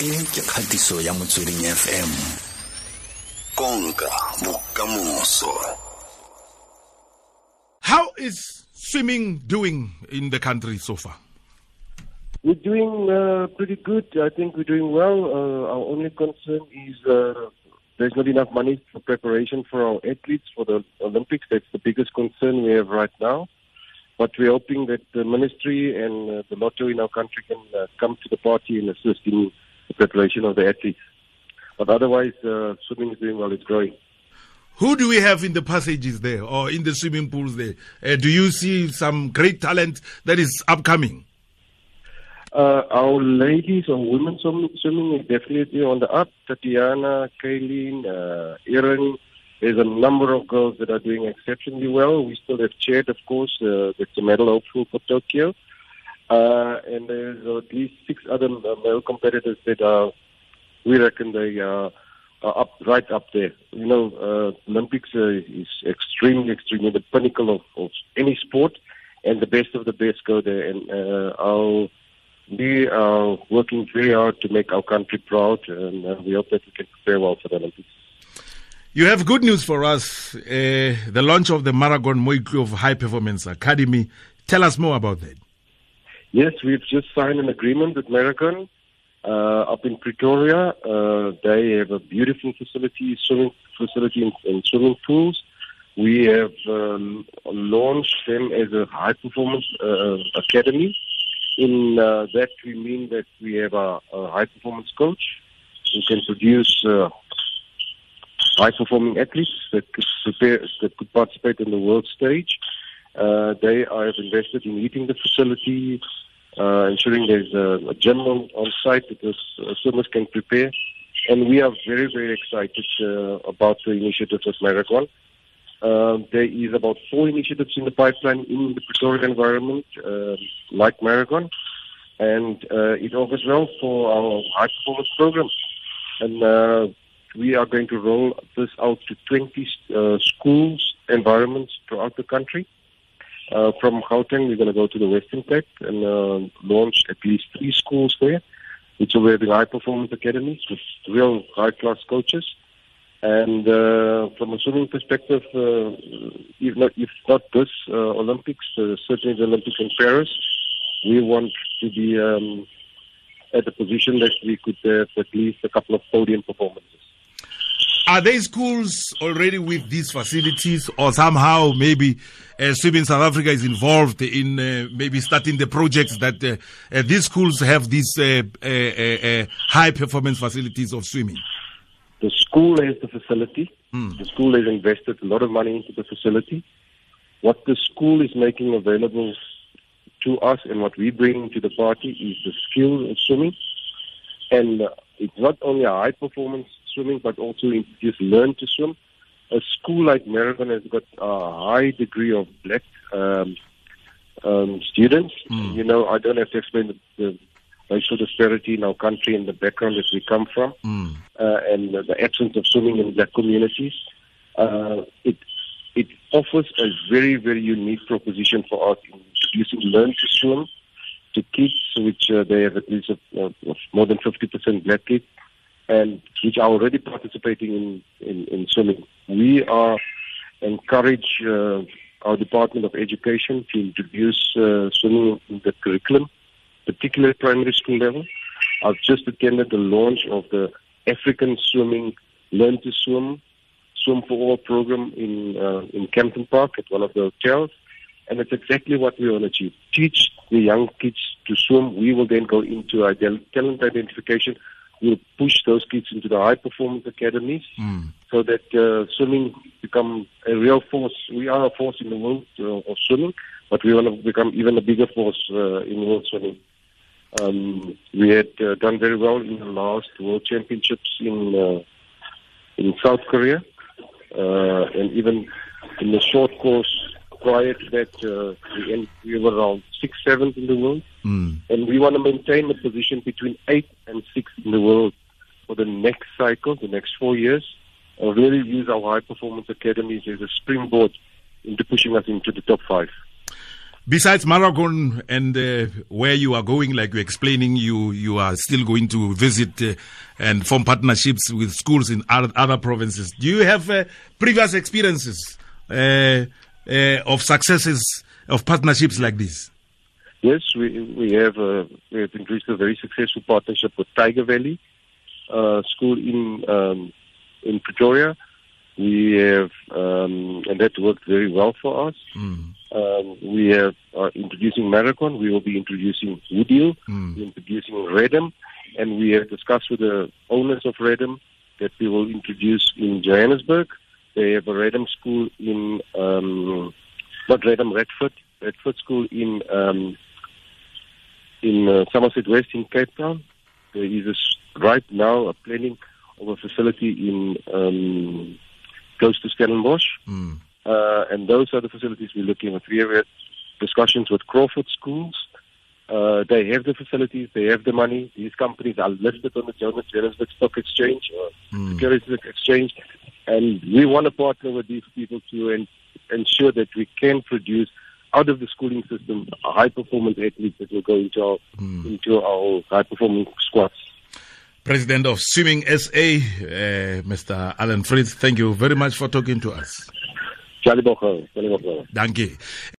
e ke kgatiso ya motsweding fm konka bokamoso How is swimming doing in the country so far? We're doing uh, pretty good. I think we're doing well. Uh, our only concern is uh, there's not enough money for preparation for our athletes for the Olympics. That's the biggest concern we have right now. But we're hoping that the ministry and uh, the lotto in our country can uh, come to the party and assist in the preparation of the athletes. But otherwise, uh, swimming is doing well. It's growing. Who do we have in the passages there or in the swimming pools there? Uh, do you see some great talent that is upcoming? Uh, our ladies or women swimming is definitely on the up. Tatiana, Kaylin, uh, Erin. There's a number of girls that are doing exceptionally well. We still have Chad, of course, uh, that's the medal hopeful for Tokyo. Uh, and there's at least six other uh, male competitors that are, we reckon they are, are up, right up there. You know, uh, Olympics uh, is extremely, extremely the pinnacle of, of any sport, and the best of the best go there. And uh, our we are working very hard to make our country proud, and uh, we hope that we can prepare well for the Olympics. You have good news for us. Uh, the launch of the Maragon Mooikloof High Performance Academy. Tell us more about that. Yes, we've just signed an agreement with Maragon uh, up in Pretoria. Uh, they have a beautiful facility, swimming facility and, and swimming pools. We have um, launched them as a high performance uh, academy. In uh, that, we mean that we have a, a high performance coach who can produce uh, high performing athletes that could prepare, that could participate in the world stage. Uh, they have invested in heating the facility, uh, ensuring there's a, a gym on, on site that the uh, swimmers can prepare. And we are very, very excited uh, about the initiative of Maragon. Uh, there is about four initiatives in the pipeline in the Pretoria environment, uh, like Maragon, and uh, it offers well for our high performance program. And uh, we are going to roll this out to 20 uh, schools, environments throughout the country. Uh, from Gauteng, we're going to go to the Western Cape and uh, launch at least three schools there, which will be high performance academies with real high class coaches. And uh, from a swimming perspective, uh, if not if not this uh, Olympics, uh, certainly the Olympics in Paris, we want to be um, at a position that we could have at least a couple of podium performances. Are there schools already with these facilities, or somehow maybe uh, Swimming South Africa is involved in uh, maybe starting the projects that uh, uh, these schools have these uh, uh, uh, uh, high performance facilities of swimming? The school has the facility. The school has invested a lot of money into the facility. What the school is making available to us and what we bring to the party is the skill of swimming. And uh, it's not only a high performance swimming, but also in just learn to swim. A school like Maragon has got a high degree of black um, um, students. You know, I don't have to explain the, the racial disparity in our country and the background that we come from, uh, and the absence of swimming in black communities. Uh, it it offers a very very unique proposition for us in introducing learn to swim to kids, which uh, they have at least uh, of more than 50% black kids, and which are already participating in, in, in swimming. We are encourage uh, our Department of Education to introduce uh, swimming in the curriculum, particularly primary school level. I've just attended the launch of the African Swimming Learn to Swim Swim for All program in uh, in Kempton Park at one of the hotels, and it's exactly what we want to achieve. Teach the young kids to swim. We will then go into talent identification. We'll push those kids into the high performance academies so that uh, swimming become a real force. We are a force in the world uh, of swimming, but we want to become even a bigger force uh, in world swimming. Um, we had uh, done very well in the last World Championships in uh, in South Korea, uh, and even in the short course prior to that, uh, we, end, we were around sixth, seventh in the world, and we want to maintain the position between eighth and sixth in the world for the next cycle, the next four years, and really use our high performance academies as a springboard into pushing us into the top five. besides Maragon and uh, where you are going, like you're explaining, you you are still going to visit uh, and form partnerships with schools in other, other provinces. Do you have uh, previous experiences uh, of successes of partnerships like this? Yes, we we have uh, we have introduced a very successful partnership with Tyger Valley uh, School in um, in Pretoria. We have um, and that worked very well for us. Mm. Um, we have are introducing Maragon. We will be introducing Woodhill, Mm. Introducing Reddam, and we have discussed with the owners of Reddam that we will introduce in Johannesburg. They have a Reddam school in um, not Reddam, Redford, Redford school in um, in uh, Somerset West in Cape Town. There is a right now a planning of a facility in um, close to Stellenbosch. Mm. Uh, and those are the facilities we're looking at. We have had discussions with Crawford schools. Uh, they have the facilities, they have the money. These companies are listed on the Jonas Johannesburg Stock Exchange or Mm. Securities Exchange, and we want to partner with these people to en- ensure that we can produce out of the schooling system high performance athletes that will go into our Mm. into our high performing squads. President of Swimming SA, uh, Mr. Alan Fritz, thank you very much for talking to us. Charlie Bocher, Charlie Bocher. Danke.